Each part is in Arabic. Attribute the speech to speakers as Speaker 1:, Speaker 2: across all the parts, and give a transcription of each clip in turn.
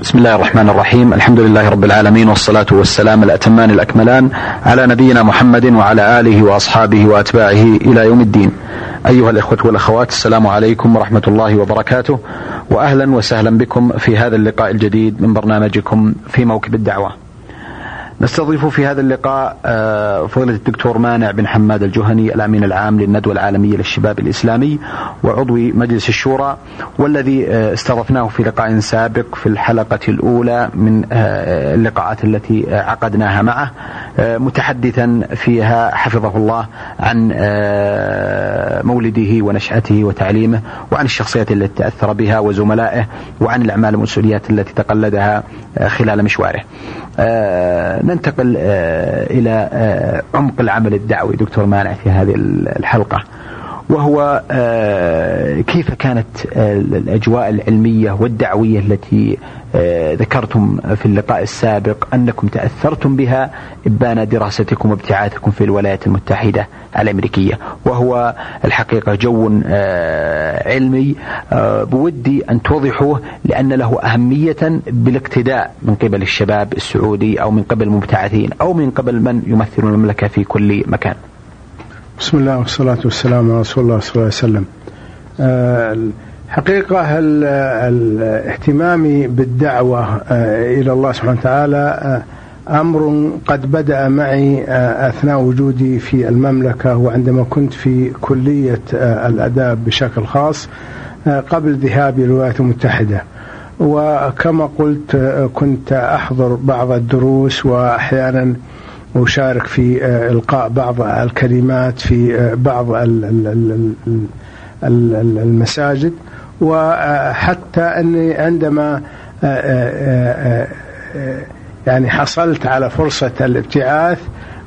Speaker 1: بسم الله الرحمن الرحيم الحمد لله رب العالمين والصلاة والسلام الأتمان الأكملان على نبينا محمد وعلى آله وأصحابه وأتباعه إلى يوم الدين أيها الإخوة والأخوات السلام عليكم ورحمة الله وبركاته وأهلا وسهلا بكم في هذا اللقاء الجديد من برنامجكم في موكب الدعوة نستضيف في هذا اللقاء آه، فضيلة الدكتور مانع بن حماد الجهني الأمين العام للندوة العالمية للشباب الإسلامي وعضو مجلس الشورى والذي آه، استضفناه في لقاء سابق في الحلقة الأولى من آه، اللقاءات التي عقدناها معه متحدثا فيها حفظه الله عن مولده ونشأته وتعليمه وعن الشخصيات التي تأثر بها وزملائه وعن الأعمال والمسؤوليات التي تقلدها خلال مشواره. ننتقل آه، إلى آه، عمق العمل الدعوي. دكتور مانع في هذه الحلقة. وهو آه، كيف كانت الأجواء العلمية والدعوية التي ذكرتم في اللقاء السابق أنكم تأثرتم بها إبان دراستكم وابتعاثكم في الولايات المتحدة الأمريكية. وهو الحقيقة جو آه، علمي آه، بودي أن توضحوه لأن له أهمية بالاقتداء من قبل الشباب السعودي أو من قبل المبتعثين أو من قبل من يمثلون المملكة في كل مكان.
Speaker 2: بسم الله والصلاة والسلام على رسول الله صلى الله عليه وسلم. آه، حقيقة الاهتمام بالدعوة إلى الله سبحانه وتعالى أمر قد بدأ معي آه، أثناء وجودي في المملكة وعندما كنت في كلية آه، الأداب بشكل خاص آه، قبل ذهابي للولايات المتحدة. وكما قلت كنت أحضر بعض الدروس واحيانا اشارك في إلقاء بعض الكلمات في بعض المساجد. وحتى أني عندما يعني حصلت على فرصة الابتعاث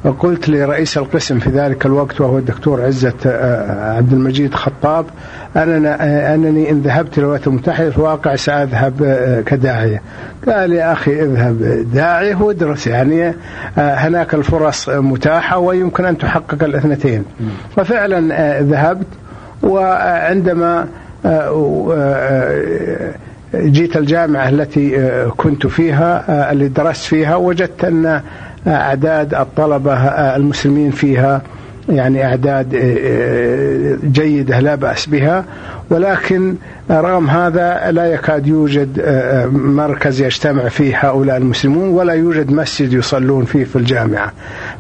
Speaker 2: وقلت لرئيس القسم في ذلك الوقت وهو الدكتور عزة آه، عبد المجيد خطاب أننا آه، أنني إن ذهبت للولايات المتحدة في الواقع سأذهب آه، كداعية. قال يا أخي اذهب داعية وادرس. يعني هناك الفرص متاحة ويمكن أن تحقق الاثنتين. وفعلا ذهبت وعندما جيت الجامعة التي آه، كنت فيها آه، اللي درست فيها وجدت أن آه، أعداد الطلبة المسلمين فيها يعني أعداد جيدة لا بأس بها ولكن رغم هذا لا يكاد يوجد مركز يجتمع فيه هؤلاء المسلمون ولا يوجد مسجد يصلون فيه في الجامعة.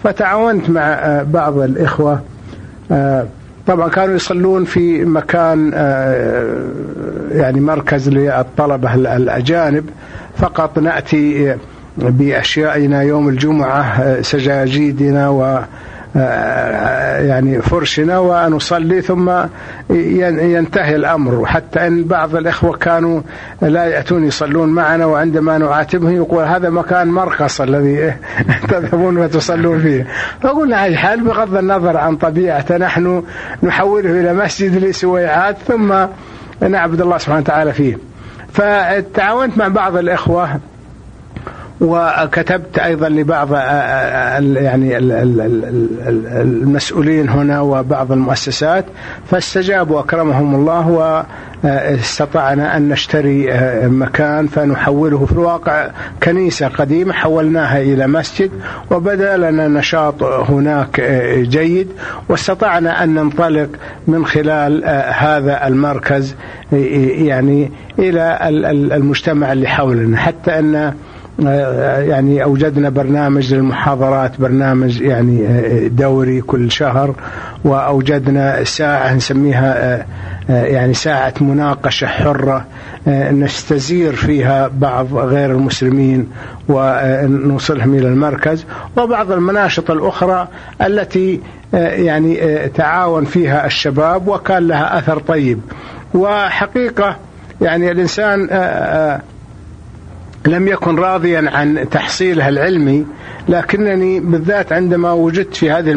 Speaker 2: فتعاونت مع بعض الإخوة طبعا كانوا يصلون في مكان آه، يعني مركز للطلبة الأجانب. فقط نأتي بأشيائنا يوم الجمعة آه، سجاجيدنا و آه، يعني فرشنا ونصلي ثم ينتهي الأمر. حتى إن بعض الإخوة كانوا لا يأتون يصلون معنا وعندما نعاتبهم يقول هذا مكان مرخص الذي تذهبون وتصلون فيه. فقلنا هذه حال بغض النظر عن طبيعته نحن نحوله إلى مسجد لسويعات ثم نعبد الله سبحانه وتعالى فيه. فتعاونت مع بعض الإخوة وكتبت أيضا لبعض يعني المسؤولين هنا وبعض المؤسسات فاستجابوا أكرمهم الله واستطعنا أن نشتري مكان فنحوله في الواقع كنيسة قديمة حولناها إلى مسجد وبدأ لنا نشاط هناك جيد واستطعنا أن ننطلق من خلال هذا المركز يعني إلى المجتمع اللي حولنا حتى أن يعني أوجدنا برنامج للمحاضرات برنامج يعني دوري كل شهر وأوجدنا ساعة نسميها يعني ساعة مناقشة حرة نستزير فيها بعض غير المسلمين ونوصلهم إلى المركز وبعض المناشط الأخرى التي يعني تعاون فيها الشباب وكان لها أثر طيب. وحقيقة يعني الإنسان لم يكن راضيا عن تحصيلها العلمي لكنني بالذات عندما وجدت في هذه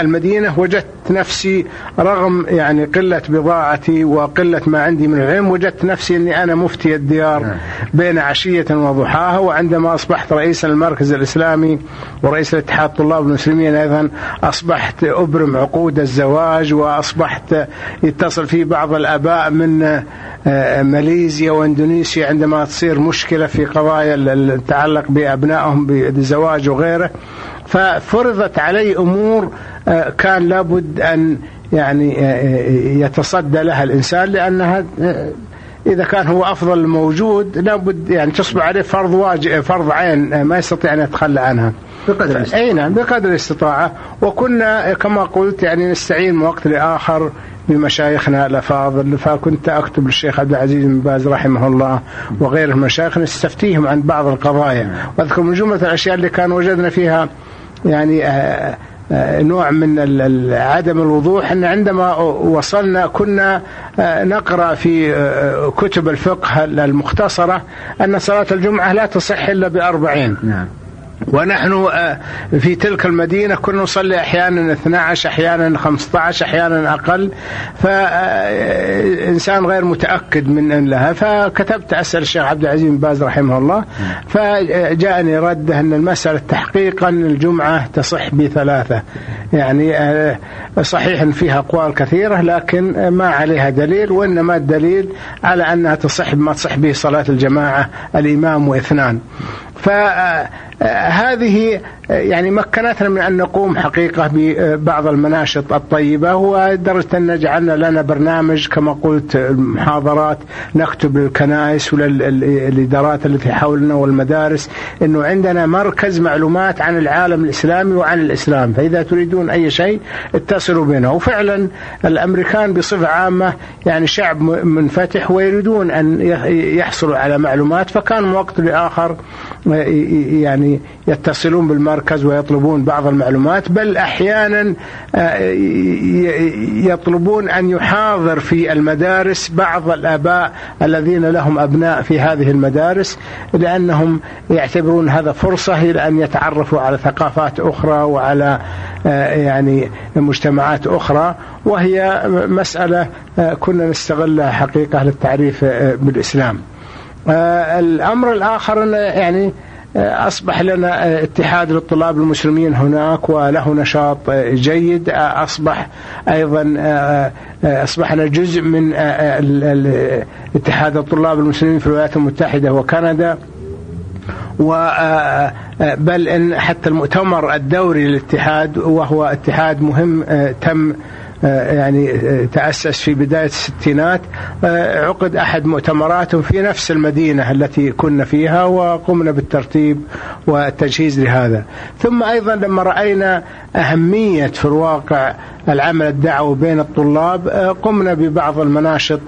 Speaker 2: المدينة وجدت وجدت نفسي رغم يعني قلة بضاعتي وقلة ما عندي من العلم وجدت نفسي أني أنا مفتي الديار نعم. بين عشية وضحاها وعندما أصبحت رئيسا المركز الإسلامي ورئيس الاتحاد الطلاب المسلمين أيضا أصبحت أبرم عقود الزواج وأصبحت يتصل في بعض الآباء من آه، ماليزيا واندونيسيا عندما تصير مشكلة في قضايا تتعلق بأبنائهم بالزواج وغيره ففرضت علي أمور آه، كان لابد أن يعني آه، يتصدى لها الإنسان لأنها إذا كان هو أفضل موجود لابد يعني تصبح عليه فرض واجب فرض عين ما يستطيع أن يتخلى عنها.
Speaker 1: بقدر الاستطاعة.
Speaker 2: أي نعم بقدر الاستطاعة وكنا كما قلت يعني نستعين من وقت لآخر بمشايخنا الأفاضل فكنت أكتب للشيخ عبد العزيز بن باز رحمه الله وغيره المشايخ نستفتيهم عن بعض القضايا وأذكر من جملة الأشياء اللي كان وجدنا فيها يعني آه، آه، نوع من عدم الوضوح. إن عندما وصلنا كنا آه، نقرأ في كتب الفقه المختصرة أن صلاة الجمعة لا تصح إلا بأربعين. نعم. ونحن آه، في تلك المدينة كنا نصلي أحيانا 12 أحيانا 15 أحيانا أقل. فإنسان آه، غير متأكد من لها. فكتبت أسأل الشيخ عبد العزيز بن باز رحمه الله. فجاءني رده أن المسألة تحقيقا الجمعة تصح بثلاثة. يعني آه، صحيح فيها أقوال كثيرة لكن ما عليها دليل وإنما الدليل على أنها تصح بما تصح به صلاة الجماعة الإمام وإثنان. فهذه يعني مكنتنا من أن نقوم حقيقة ببعض المناشط الطيبة ودرجة أن جعلنا لنا برنامج كما قلت محاضرات نكتب للكنائس وللإدارات التي حولنا والمدارس أنه عندنا مركز معلومات عن العالم الإسلامي وعن الإسلام فإذا تريدون أي شيء اتصلوا بنا. وفعلا الأمريكان بصفة عامة يعني شعب منفتح ويريدون أن يحصلوا على معلومات فكان من وقت لآخر يعني يتصلون بالمركز ويطلبون بعض المعلومات بل أحيانا آه، يطلبون أن يحاضر في المدارس بعض الآباء الذين لهم أبناء في هذه المدارس لأنهم يعتبرون هذا فرصة إلى أن يتعرفوا على ثقافات أخرى وعلى آه، يعني مجتمعات أخرى وهي مسألة آه، كنا نستغلها حقيقة للتعريف بالإسلام. الأمر الآخر يعني أصبح لنا اتحاد للطلاب المسلمين هناك وله نشاط جيد. أصبح أيضا أصبحنا جزء من اتحاد الطلاب المسلمين في الولايات المتحدة وكندا. و بل إن حتى المؤتمر الدوري للاتحاد وهو اتحاد مهم تم آه، يعني آه، تأسس في بداية الستينات. آه، عقد أحد مؤتمراتهم في نفس المدينة التي كنا فيها وقمنا بالترتيب والتجهيز لهذا. ثم أيضا لما رأينا أهمية في الواقع العمل الدعوي بين الطلاب. قمنا ببعض المناشط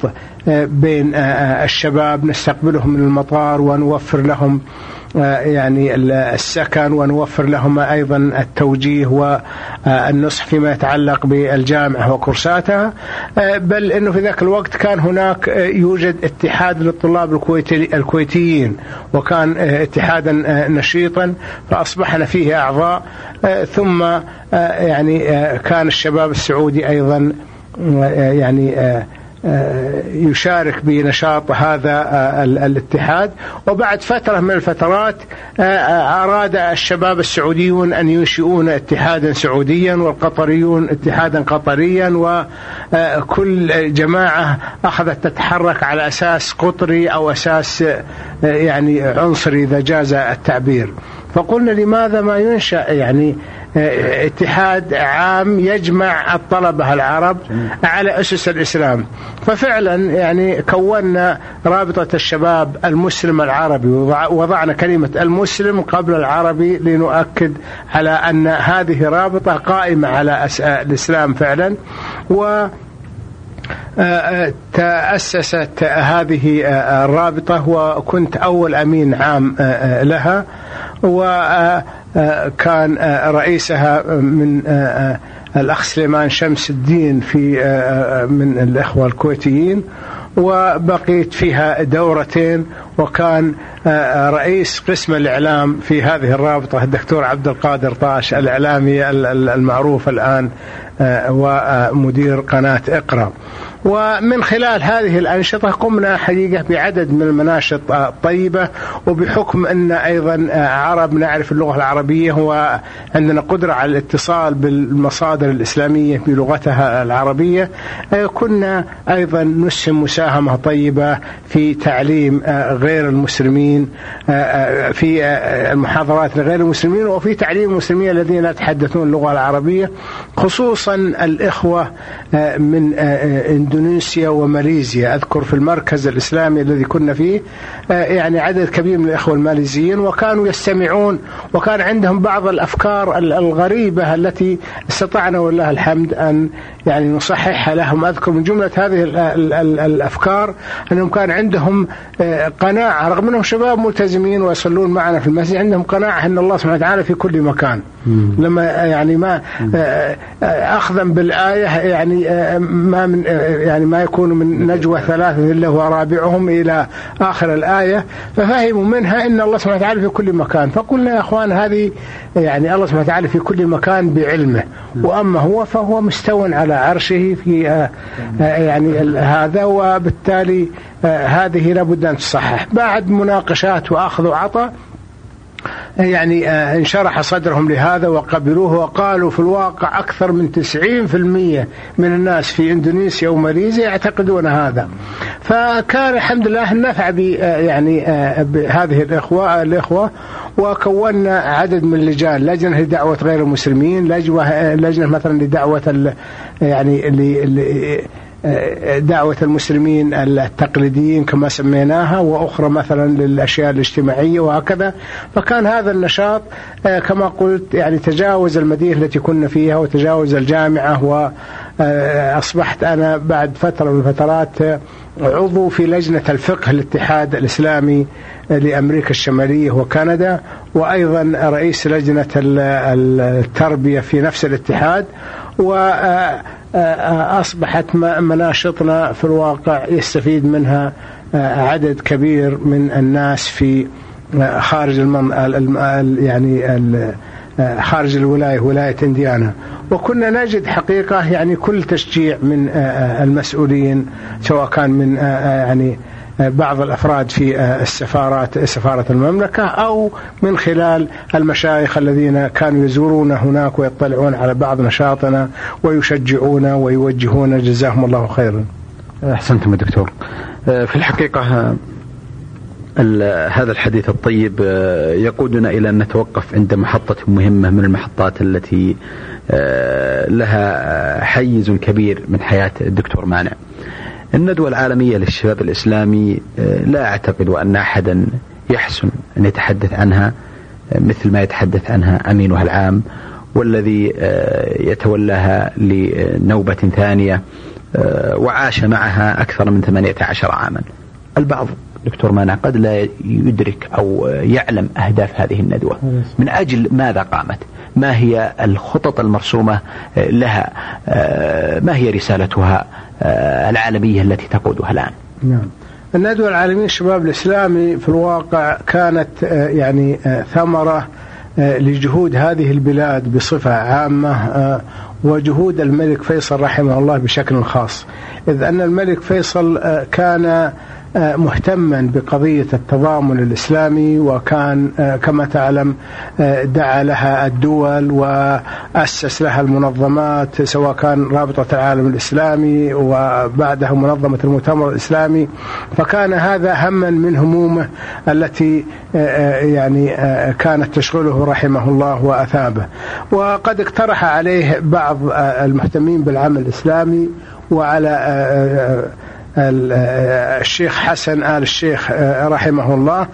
Speaker 2: بين الشباب نستقبلهم من المطار ونوفر لهم يعني السكن ونوفر لهم أيضا التوجيه والنصح فيما يتعلق بالجامعة وكورساتها. بل إنه في ذاك الوقت كان هناك يوجد اتحاد للطلاب الكويتي الكويتيين وكان اتحادا نشيطا فأصبحنا فيه أعضاء. ثم يعني كان الشباب السعودي يعني آه، يشارك بنشاط هذا آه، الاتحاد. وبعد فترة من الفترات آه، أراد الشباب السعوديون أن ينشئون اتحادا سعوديا والقطريون اتحادا قطريا وكل جماعة أخذت تتحرك على أساس قطري أو أساس يعني عنصري إذا جاز التعبير. فقلنا لماذا ما ينشأ؟ يعني اتحاد عام يجمع الطلبة العرب على أسس الإسلام. ففعلا يعني كونا رابطة الشباب المسلم العربي وضعنا كلمة المسلم قبل العربي لنؤكد على أن هذه رابطة قائمة على الإسلام فعلا. و تأسست هذه الرابطة وكنت أول أمين عام لها. وكان رئيسها من الأخ سليمان شمس الدين في من الإخوة الكويتيين وبقيت فيها دورتين وكان رئيس قسم الإعلام في هذه الرابطة الدكتور عبد القادر طاش الإعلامي المعروف الآن ومدير قناة إقرأ. ومن خلال هذه الأنشطة قمنا حقيقة بعدد من المناشط الطيبة وبحكم أن أيضا عرب نعرف اللغة العربية وعندنا قدرة على الاتصال بالمصادر الإسلامية بلغتها العربية. كنا أيضا نسهم مساهمة طيبة في تعليم غير المسلمين في المحاضرات لغير المسلمين وفي تعليم المسلمين الذين يتحدثون اللغة العربية خصوصا الإخوة من إندونيسيا وماليزيا. أذكر في المركز الإسلامي الذي كنا فيه آه، يعني عدد كبير من الإخوة الماليزيين وكانوا يستمعون وكان عندهم بعض الأفكار الغريبة التي استطعنا والله الحمد أن يعني نصححها لهم. أذكر من جملة هذه الأفكار أنهم كان عندهم آه، قناعة رغم أنهم شباب ملتزمين ويصلون معنا في المسجد عندهم قناعة أن الله سبحانه وتعالى في كل مكان. لما يعني ما آه، أخذا بالآية يعني ما من يعني ما يكون من نجوى ثلاثة إلا هو رابعهم إلى آخر الآية ففهموا منها أن الله سبحانه وتعالى في كل مكان. فقلنا يا أخوان هذه يعني الله سبحانه وتعالى في كل مكان بعلمه. وأما هو فهو مستو على عرشه في آه، آه، يعني هذا وبالتالي آه، هذه لابد أن تصحح. بعد مناقشات وأخذ وعطاء يعني آه، انشرح صدرهم لهذا وقبلوه وقالوا في الواقع أكثر من 90% من الناس في إندونيسيا وماليزيا يعتقدون هذا. فكان الحمد لله نفع ب آه، يعني آه، بهذه الإخوة الإخوة وكونا عدد من اللجان لجنة لدعوة غير المسلمين لجنة مثلا لدعوة يعني دعوة المسلمين التقليديين كما سميناها وأخرى مثلا للأشياء الاجتماعية وهكذا. فكان هذا النشاط آه، كما قلت يعني تجاوز المدينة التي كنا فيها وتجاوز الجامعة وأصبحت أنا بعد فترة من الفترات عضو في لجنة الفقه الاتحاد الإسلامي لأمريكا الشمالية وكندا وأيضا رئيس لجنة التربية في نفس الاتحاد. وأصبحت مناشطنا في الواقع يستفيد منها عدد كبير من الناس في خارج المن... يعني خارج الولاية ولاية إنديانا. وكنا نجد حقيقة يعني كل تشجيع من المسؤولين سواء كان من يعني بعض الأفراد في السفارات سفارة المملكة أو من خلال المشايخ الذين كانوا يزورون هناك ويطلعون على بعض نشاطنا ويشجعون ويوجهون جزاهم الله خيرا.
Speaker 1: أحسنتم دكتور. في الحقيقة هذا الحديث الطيب يقودنا إلى أن نتوقف عند محطة مهمة من المحطات التي لها حيز كبير من حياة الدكتور مانع. الندوة العالمية للشباب الإسلامي آه، لا أعتقد أن أحدا يحسن أن يتحدث عنها آه، مثل ما يتحدث عنها أمينها العام والذي آه، يتولاها لنوبة ثانية وعاش معها أكثر من 18 عاما. البعض دكتور مانع قد لا يدرك أو يعلم أهداف هذه الندوة. من أجل ماذا قامت؟ ما هي الخطط المرسومة لها؟ ما هي رسالتها آه، العالمية التي تقودها الآن؟
Speaker 2: نعم. الندوة العالمية الشباب الإسلامي في الواقع كانت آه، يعني آه، ثمرة لجهود هذه البلاد بصفة عامة وجهود الملك فيصل رحمه الله بشكل خاص. إذ أن الملك فيصل كان مهتما بقضية التضامن الإسلامي وكان آه، كما تعلم آه، دعا لها الدول وأسس لها المنظمات سواء كان رابطة العالم الإسلامي وبعدها منظمة المؤتمر الإسلامي. فكان هذا هما من همومه التي آه، يعني كانت تشغله رحمه الله وأثابه. وقد اقترح عليه بعض المهتمين بالعمل الإسلامي وعلى الشيخ حسن آل الشيخ آه، رحمه الله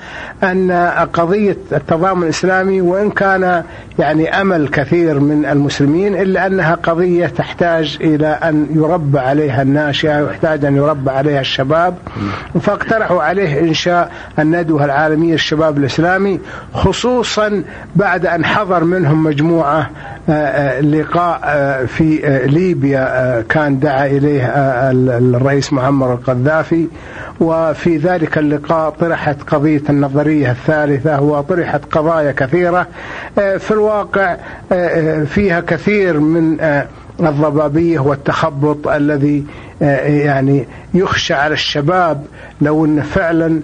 Speaker 2: أن قضية التضامن الإسلامي وإن كان يعني أمل كثير من المسلمين إلا أنها قضية تحتاج إلى أن يربى عليها الناشئة ويحتاج أن يربى عليها الشباب. فاقترحوا عليه إنشاء الندوة العالمية للشباب الإسلامي خصوصا بعد أن حضر منهم مجموعة لقاء في ليبيا كان دعا إليه الرئيس معمر القذافي. وفي ذلك اللقاء طرحت قضية النظرية الثالثة وطرحت قضايا كثيرة. في الواقع فيها كثير من الضبابية والتخبط الذي يعني يخشى على الشباب لو أن فعلا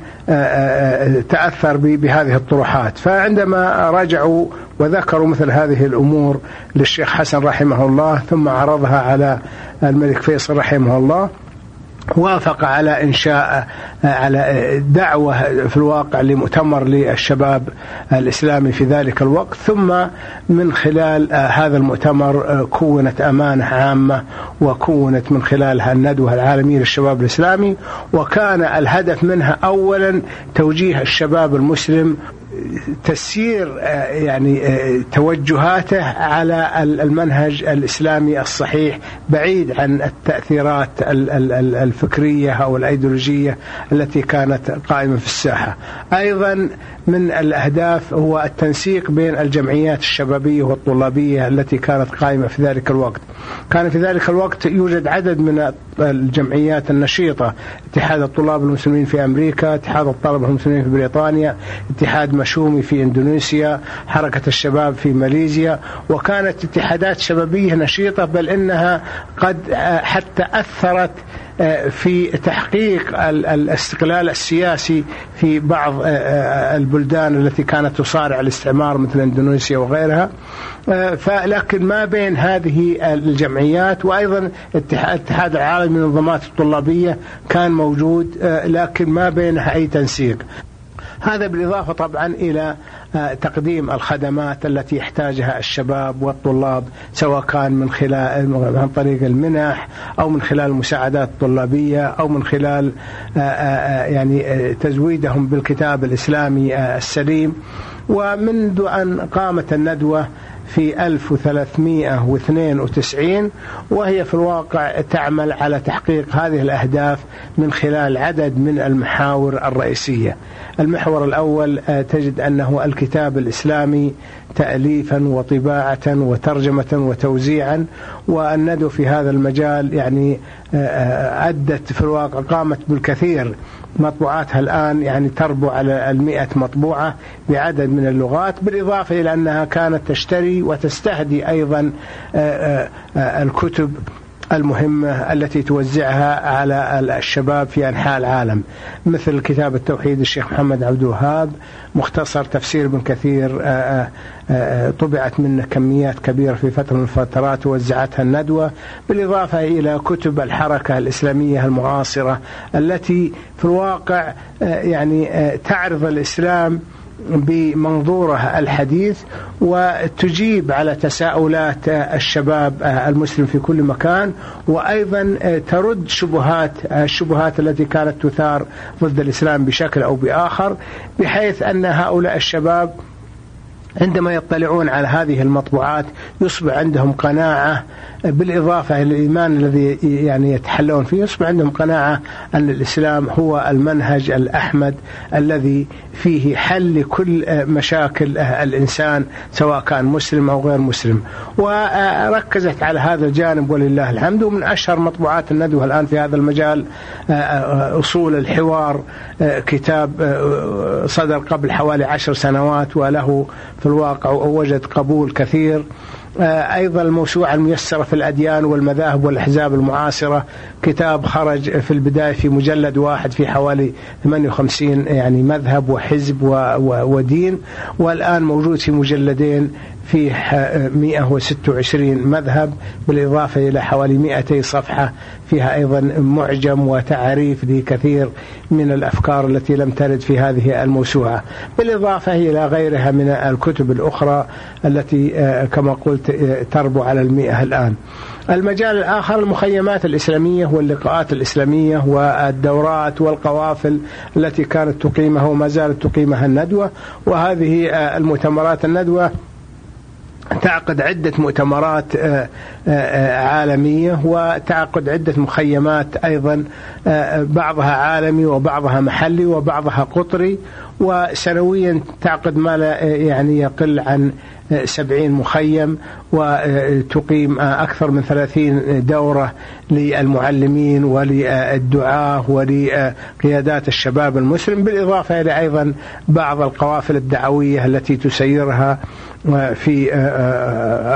Speaker 2: تأثر بهذه الطروحات. فعندما رجعوا وذكروا مثل هذه الأمور للشيخ حسن رحمه الله ثم عرضها على الملك فيصل رحمه الله وافق على إنشاء على دعوة في الواقع لمؤتمر للشباب الإسلامي في ذلك الوقت. ثم من خلال هذا المؤتمر كونت أمانة عامة وكونت من خلالها الندوة العالمية للشباب الإسلامي وكان الهدف منها اولا توجيه الشباب المسلم تسيير آه، يعني آه، توجهاته على المنهج الإسلامي الصحيح بعيد عن التأثيرات الفكرية أو الأيديولوجية التي كانت قائمة في الساحة. أيضا من الأهداف هو التنسيق بين الجمعيات الشبابية والطلابية التي كانت قائمة في ذلك الوقت. كان في ذلك الوقت يوجد عدد من الجمعيات النشيطة، اتحاد الطلاب المسلمين في أمريكا، اتحاد الطلبة المسلمين في بريطانيا، اتحاد مشومي في إندونيسيا، حركة الشباب في ماليزيا، وكانت اتحادات شبابية نشيطة بل إنها قد حتى أثرت في تحقيق الاستقلال السياسي في بعض آه، آه، البلدان التي كانت تصارع الاستعمار مثل إندونيسيا وغيرها. آه، فلكن ما بين هذه الجمعيات وأيضا الاتحاد العالمي للمنظمات الطلابية كان موجود لكن ما بينها أي تنسيق. هذا بالإضافة طبعا إلى آه، تقديم الخدمات التي يحتاجها الشباب والطلاب سواء كان من خلال عن طريق المنح أو من خلال المساعدات الطلابية أو من خلال آه، آه، يعني تزويدهم بالكتاب الإسلامي السليم. ومنذ أن قامت الندوة في 1392 وهي في الواقع تعمل على تحقيق هذه الأهداف من خلال عدد من المحاور الرئيسية. المحور الأول آه، تجد أنه الكتاب الإسلامي تأليفا وطباعة وترجمة وتوزيعا والندو في هذا المجال يعني آه، آه، أدت في الواقع قامت بالكثير مطبوعاتها الآن يعني تربو على المئة مطبوعة بعدد من اللغات بالإضافة إلى أنها كانت تشتري وتستهدي أيضا الكتب المهمة التي توزعها على الشباب في أنحاء العالم مثل كتاب التوحيد الشيخ محمد عبد الوهاب مختصر تفسير ابن كثير آه، آه، آه، طبعت منه كميات كبيرة في فترة من الفترات وزعتها الندوة بالإضافة إلى كتب الحركة الإسلامية المعاصرة التي في الواقع يعني تعرض الإسلام بمنظوره الحديث وتجيب على تساؤلات الشباب المسلم في كل مكان وأيضا ترد شبهات الشبهات التي كانت تثار ضد الإسلام بشكل أو بآخر بحيث أن هؤلاء الشباب عندما يطلعون على هذه المطبوعات يصبح عندهم قناعة بالإضافة إلى الإيمان الذي يعني يتحلون فيه يصبح عندهم قناعة أن الإسلام هو المنهج الأحمد الذي فيه حل لكل مشاكل الإنسان سواء كان مسلم أو غير مسلم. وركزت على هذا الجانب ولله الحمد ومن أشهر مطبوعات الندوة الآن في هذا المجال أصول الحوار كتاب صدر قبل حوالي عشر سنوات وله في الواقع وجد قبول كثير. آه، أيضا الموسوعة الميسرة في الأديان والمذاهب والأحزاب المعاصرة. كتاب خرج في البداية في مجلد واحد في حوالي 58 يعني مذهب وحزب ودين والآن موجود في مجلدين فيه 126 مذهب بالإضافة إلى حوالي 200 صفحة فيها أيضا معجم وتعريف لكثير من الأفكار التي لم ترد في هذه الموسوعة. بالإضافة إلى غيرها من الكتب الأخرى التي آه، كما قلت آه، تربو على المئة الآن. المجال الآخر المخيمات الإسلامية واللقاءات الإسلامية والدورات والقوافل التي كانت تقيمها وما زالت تقيمها الندوة. وهذه آه، المؤتمرات الندوة تعقد عدة مؤتمرات آه، آه، عالمية وتعقد عدة مخيمات أيضا آه، بعضها عالمي وبعضها محلي وبعضها قطري وسنويا تعقد ما لا يعني يقل عن سبعين مخيم وتقيم أكثر من ثلاثين دورة للمعلمين وللدعاة ولقيادات الشباب المسلم بالإضافة إلى أيضا بعض القوافل الدعوية التي تسيرها في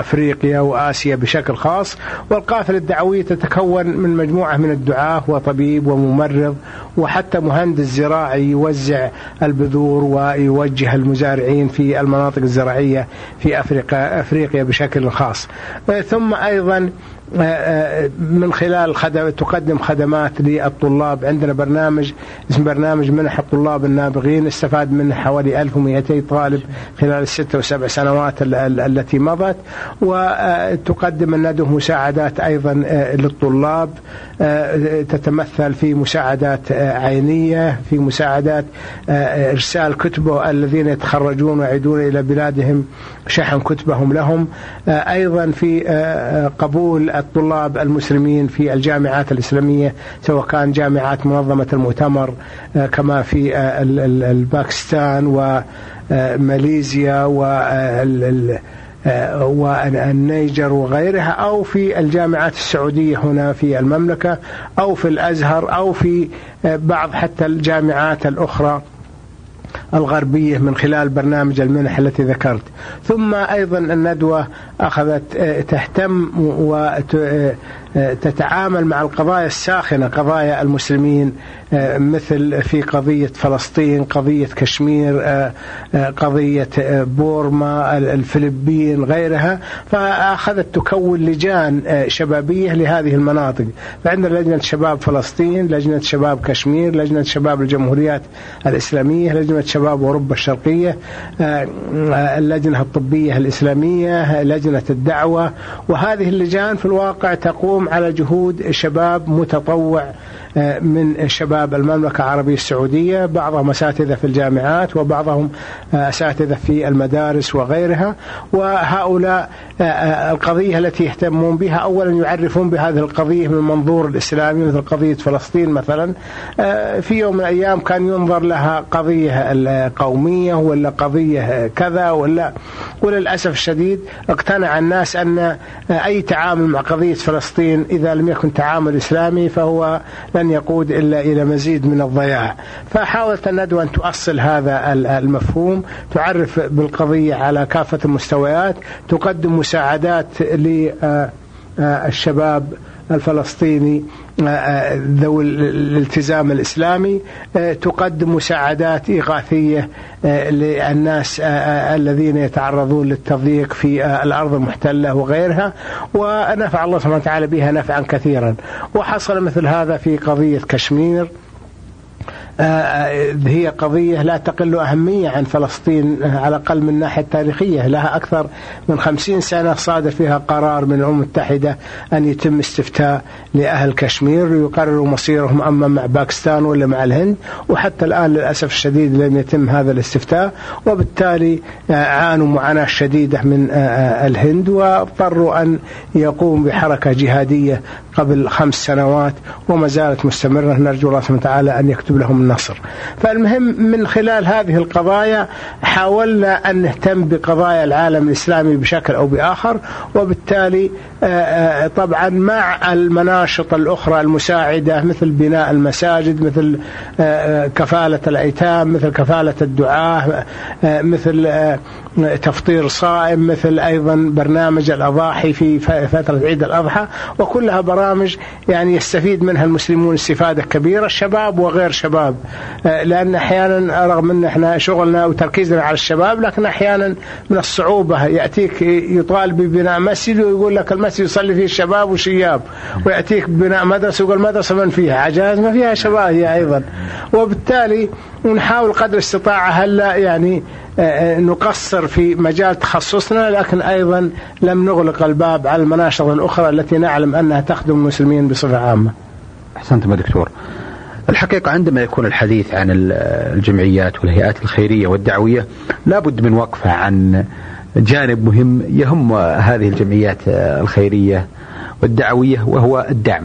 Speaker 2: أفريقيا وآسيا بشكل خاص والقافله الدعويه تتكون من مجموعة من الدعاة وطبيب وممرض وحتى مهندس زراعي يوزع البذور ويوجه المزارعين في المناطق الزراعية في افريقيا أفريقيا بشكل خاص. ثم أيضا آه، آه، من خلال خدم تقدم خدمات للطلاب. عندنا برنامج اسم برنامج منح الطلاب النابغين. استفاد منه حوالي 1200 طالب خلال الست وسبع سنوات التي مضت. وتقدم الندوة مساعدات أيضا آه، للطلاب. تتمثل في مساعدات عينية في مساعدات إرسال كتبه. الذين يتخرجون ويعيدون إلى بلادهم شحن كتبهم لهم. أيضا في قبول الطلاب المسلمين في الجامعات الإسلامية سواء كان جامعات منظمة المؤتمر آه، كما في آه، الباكستان وماليزيا آه، والنيجر وغيرها أو في الجامعات السعودية هنا في المملكة أو في الأزهر أو في بعض حتى الجامعات الأخرى. الغربية من خلال برنامج المنح التي ذكرت. ثم أيضا الندوة أخذت تهتم وت تتعامل مع القضايا الساخنة قضايا المسلمين آه، مثل في قضية فلسطين قضية كشمير آه، آه، قضية بورما الفلبين غيرها. فأخذت تكون لجان شبابية لهذه المناطق. فعندنا لجنة شباب فلسطين لجنة شباب كشمير لجنة شباب الجمهوريات الإسلامية لجنة شباب أوروبا الشرقية اللجنة الطبية الإسلامية لجنة الدعوة وهذه اللجان في الواقع تقوم على جهود شباب متطوع آه، من شباب المملكة العربية السعودية بعضهم أساتذة في الجامعات وبعضهم آه، أساتذة في المدارس وغيرها. وهؤلاء آه، القضية التي يهتمون بها أولا يعرفون بهذه القضية من المنظور الإسلامي مثل قضية فلسطين مثلا. في يوم من الأيام كان ينظر لها قضية قومية ولا قضية كذا ولا وللأسف الشديد اقتنع الناس أن أي تعامل مع قضية فلسطين إذا لم يكن تعامل إسلامي فهو لن يقود إلا إلى مزيد من الضياع. فحاولت الندوة أن تؤصل هذا المفهوم تعرف بالقضية على كافة المستويات تقدم مساعدات للشباب الفلسطيني ذوي الالتزام الإسلامي تقدم مساعدات إغاثية للناس الذين يتعرضون للتضييق في الأرض المحتلة وغيرها. ونفع الله سبحانه وتعالى بها نفعا كثيرا. وحصل مثل هذا في قضية كشمير. آه، هي قضية لا تقل أهمية عن فلسطين على الأقل من الناحية التاريخية. لها أكثر من خمسين سنة صادر فيها قرار من الأمم المتحدة أن يتم استفتاء لأهل كشمير ليقرروا مصيرهم أما مع باكستان ولا مع الهند وحتى الآن للأسف الشديد لم يتم هذا الاستفتاء وبالتالي آه، عانوا معاناة شديدة من آه، الهند واضطروا أن يقوم بحركة جهادية قبل خمس سنوات وما زالت مستمرة. نرجو الله سبحانه وتعالى أن يكتب لهم النصر. فالمهم من خلال هذه القضايا حاولنا أن نهتم بقضايا العالم الإسلامي بشكل أو بآخر وبالتالي آه، آه، طبعا مع المناشط الأخرى المساعدة مثل بناء المساجد مثل آه، كفالة الأيتام مثل كفالة الدعاة مثل تفطير صائم مثل أيضا برنامج الأضاحي في فترة عيد الأضحى وكلها برامج يعني يستفيد منها المسلمون استفادة كبيرة الشباب وغير شباب. لأن أحيانا رغم أن إحنا شغلنا وتركيزنا على الشباب لكن أحيانا من الصعوبة يأتيك يطالب ببناء مسجد ويقول لك المسجد يصلي فيه الشباب وشياب ويأتيك بناء مدرسة ويقول المدرسة من فيها؟ عجائز ما فيها شباب هي أيضا. وبالتالي نحاول قدر الاستطاعة هلأ يعني آه، آه، نقصر في مجال تخصصنا لكن أيضا لم نغلق الباب على المناشط الأخرى التي نعلم أنها تخدم المسلمين بصفة عامة.
Speaker 1: أحسنتم يا دكتور. الحقيقة عندما يكون الحديث عن الجمعيات والهيئات الخيرية والدعوية لابد من وقفة عن جانب مهم يهم هذه الجمعيات الخيرية والدعوية وهو الدعم.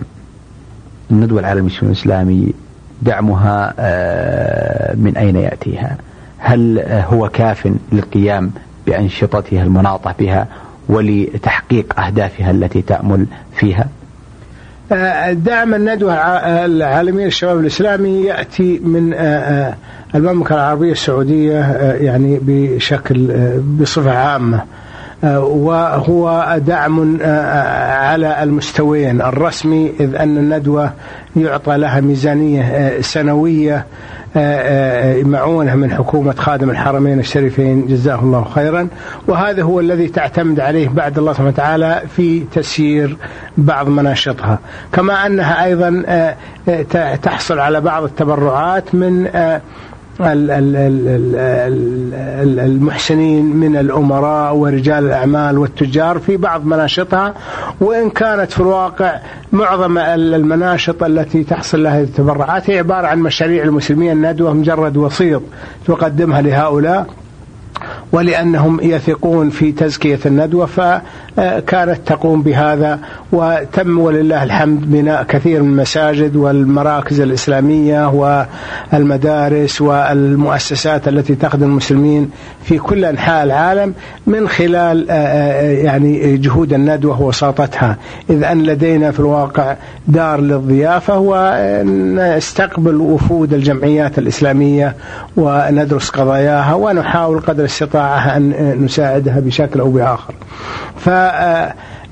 Speaker 1: الندوة العالمية الإسلامي دعمها آه، من أين يأتيها؟ هل هو كاف للقيام بأنشطتها المناطة بها ولتحقيق أهدافها التي تأمل فيها؟
Speaker 2: آه، دعم الندوة العالمية للشباب الإسلامي يأتي من آه، المملكة العربية السعودية يعني بشكل بصفة عامة. وهو دعم على المستويين. الرسمي إذ أن الندوة يعطى لها ميزانية سنوية معونة من حكومة خادم الحرمين الشريفين جزاه الله خيرا. وهذا هو الذي تعتمد عليه بعد الله سبحانه وتعالى في تسيير بعض مناشطها. كما أنها أيضا تحصل على بعض التبرعات من المحسنين من الأمراء ورجال الأعمال والتجار في بعض مناشطها وإن كانت في الواقع معظم المناشط التي تحصل لها التبرعات هي عبارة عن مشاريع المسلمين الندوة مجرد وسيط تقدمها لهؤلاء. ولأنهم يثقون في تزكية الندوة فكانت تقوم بهذا وتم ولله الحمد بناء كثير من المساجد والمراكز الإسلامية والمدارس والمؤسسات التي تخدم المسلمين في كل أنحاء العالم من خلال يعني جهود الندوة ووساطتها. إذ أن لدينا في الواقع دار للضيافة ونستقبل وفود الجمعيات الإسلامية وندرس قضاياها ونحاول قدر الاستطاعة أن نساعدها بشكل أو بآخر. ف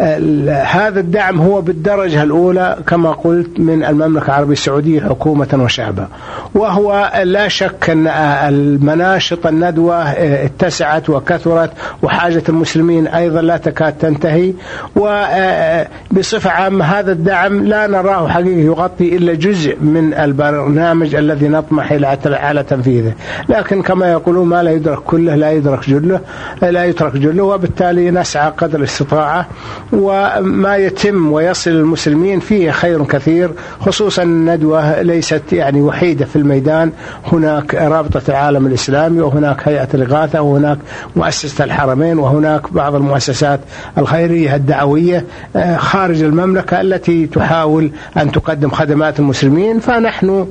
Speaker 2: هذا الدعم هو بالدرجة الأولى كما قلت من المملكة العربية السعودية حكومة وشعبا. وهو لا شك أن المناشط الندوة اتسعت وكثرت وحاجة المسلمين أيضا لا تكاد تنتهي. وبصفة عامة هذا الدعم لا نراه حقيقة يغطي إلا جزء من البرنامج الذي نطمح على تنفيذه. لكن كما يقولون ما لا يدرك كله لا يدرك جله لا يترك جله وبالتالي نسعى قدر الاستطاعة وما يتم ويصل المسلمين فيه خير كثير خصوصا الندوة ليست يعني وحيدة في الميدان. هناك رابطة العالم الإسلامي وهناك هيئة الإغاثة وهناك مؤسسة الحرمين وهناك بعض المؤسسات الخيرية الدعوية آه، خارج المملكة التي تحاول أن تقدم خدمات المسلمين. فنحن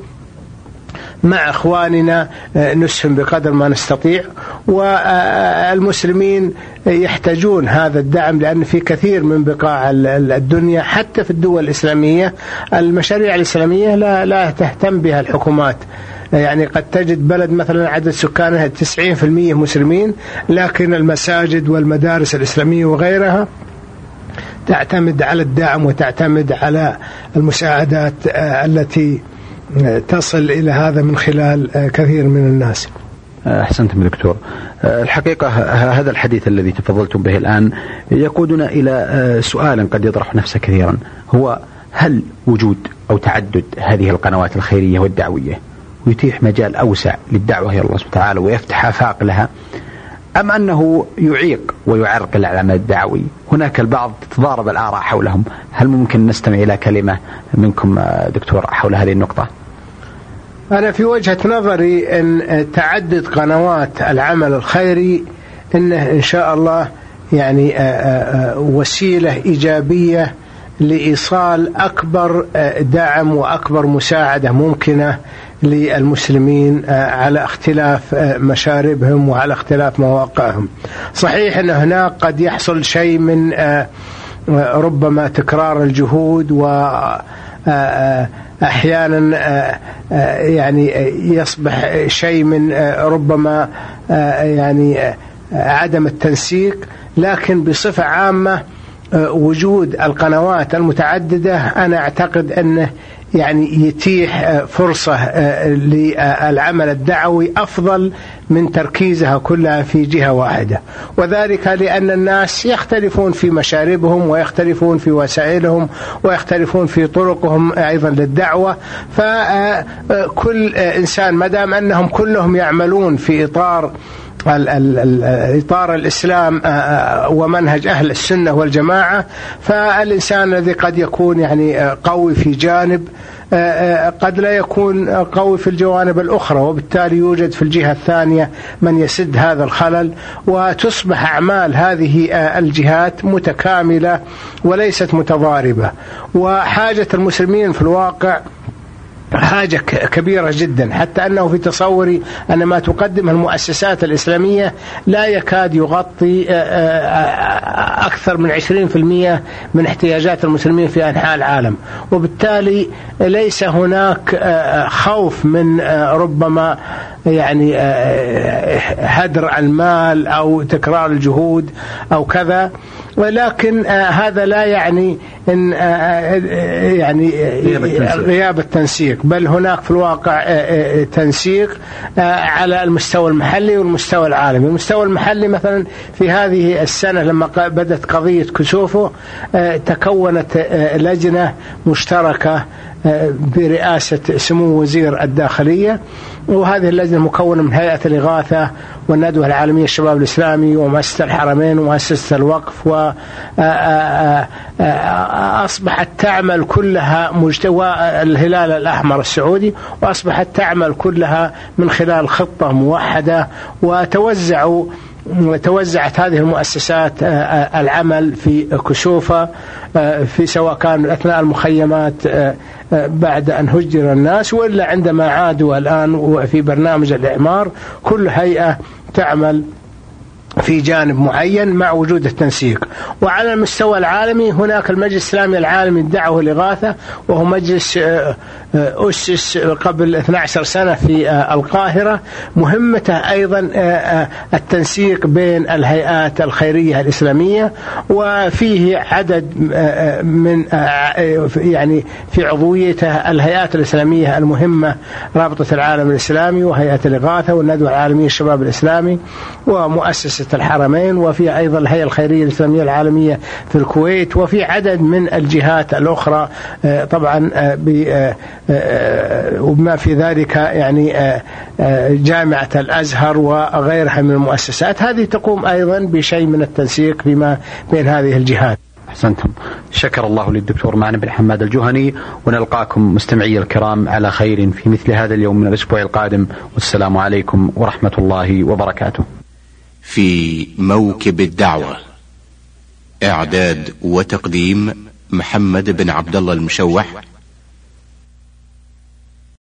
Speaker 2: مع إخواننا آه، نسهم بقدر ما نستطيع. والمسلمين يحتاجون هذا الدعم لأن في كثير من بقاع الدنيا حتى في الدول الإسلامية المشاريع الإسلامية لا لا تهتم بها الحكومات. يعني قد تجد بلد مثلا عدد سكانها 90% مسلمين لكن المساجد والمدارس الإسلامية وغيرها تعتمد على الدعم وتعتمد على المساعدات آه، التي تصل إلى هذا من خلال آه، كثير من الناس.
Speaker 1: أحسنتم دكتور. آه، الحقيقة هذا الحديث الذي تفضلتم به الآن يقودنا آه، سؤال قد يطرح نفسه كثيرا. هو هل وجود أو تعدد هذه القنوات الخيرية والدعوية يتيح مجال أوسع للدعوة إلى الله سبحانه وتعالى ويفتح آفاق لها؟ أم أنه يعيق ويعرقل العمل الدعوي؟ هناك البعض تتضارب الآراء حولهم. هل ممكن نستمع إلى كلمة منكم دكتور حول هذه النقطة؟
Speaker 2: أنا في وجهة نظري أن تعدد قنوات العمل الخيري أنه إن شاء الله يعني وسيلة إيجابية لإيصال أكبر دعم وأكبر مساعدة ممكنة للمسلمين آه، على اختلاف آه، مشاربهم وعلى اختلاف مواقعهم. صحيح أن هناك قد يحصل شيء من آه، ربما تكرار الجهود و أحيانا يعني يصبح شيء من ربما يعني عدم التنسيق. لكن بصفة عامة وجود القنوات المتعددة أنا أعتقد أنه يعني يتيح آه، فرصة آه، للعمل الدعوي أفضل من تركيزها كلها في جهة واحدة. وذلك لأن الناس يختلفون في مشاربهم ويختلفون في وسائلهم ويختلفون في طرقهم أيضا للدعوة. فكل آه، إنسان ما دام أنهم كلهم يعملون في إطار إطار الإسلام آه، آه، ومنهج أهل السنة والجماعة فالإنسان الذي قد يكون يعني آه، قوي في جانب قد لا يكون قوي في الجوانب الأخرى وبالتالي يوجد في الجهة الثانية من يسد هذا الخلل وتصبح أعمال هذه الجهات متكاملة وليست متضاربة. وحاجة المسلمين في الواقع حاجة كبيرة جدا. حتى أنه في تصوري أن ما تقدمه المؤسسات الإسلامية لا يكاد يغطي أكثر من 20% من احتياجات المسلمين في أنحاء العالم. وبالتالي ليس هناك خوف من ربما يعني هدر المال أو تكرار الجهود أو كذا. ولكن هذا لا يعني إن يعني غياب التنسيق. بل هناك في الواقع تنسيق على المستوى المحلي والمستوى العالمي. المستوى المحلي مثلا في هذه السنة لما بدأت قضية كسوفو تكونت لجنة مشتركة برئاسة سمو وزير الداخلية وهذه اللجنة مكونة من هيئة الإغاثة والندوة العالمية الشباب الإسلامي ومؤسسة الحرمين ومؤسسة الوقف وأصبحت تعمل كلها مجتوى الهلال الأحمر السعودي وأصبحت تعمل كلها من خلال خطة موحدة وتوزعوا توزعت هذه المؤسسات العمل في كسوفة في سواء كان أثناء المخيمات بعد أن هجر الناس وإلا عندما عادوا الآن في برنامج الإعمار كل هيئة تعمل في جانب معين مع وجود التنسيق. وعلى المستوى العالمي هناك المجلس الإسلامي العالمي الدعوة الإغاثة وهو مجلس أسس قبل 12 سنة في القاهرة. مهمته أيضا التنسيق بين الهيئات الخيرية الإسلامية وفيه عدد من يعني في عضويته الهيئات الإسلامية المهمة رابطة العالم الإسلامي وهيئة الإغاثة والندوة العالمية الشباب الإسلامي ومؤسسة الحرمين وفي أيضا الهيئة الخيرية الإسلامية العالمية في الكويت وفي عدد من الجهات الأخرى طبعا وبما في ذلك يعني جامعة الأزهر وغيرها من المؤسسات. هذه تقوم أيضا بشيء من التنسيق فيما بين هذه الجهات.
Speaker 1: أحسنتم. شكر الله للدكتور معن بن حماد الجهني ونلقاكم مستمعي الكرام على خير في مثل هذا اليوم من الأسبوع القادم. والسلام عليكم ورحمة الله وبركاته.
Speaker 3: في موكب الدعوة. إعداد وتقديم محمد بن عبد الله المشوح.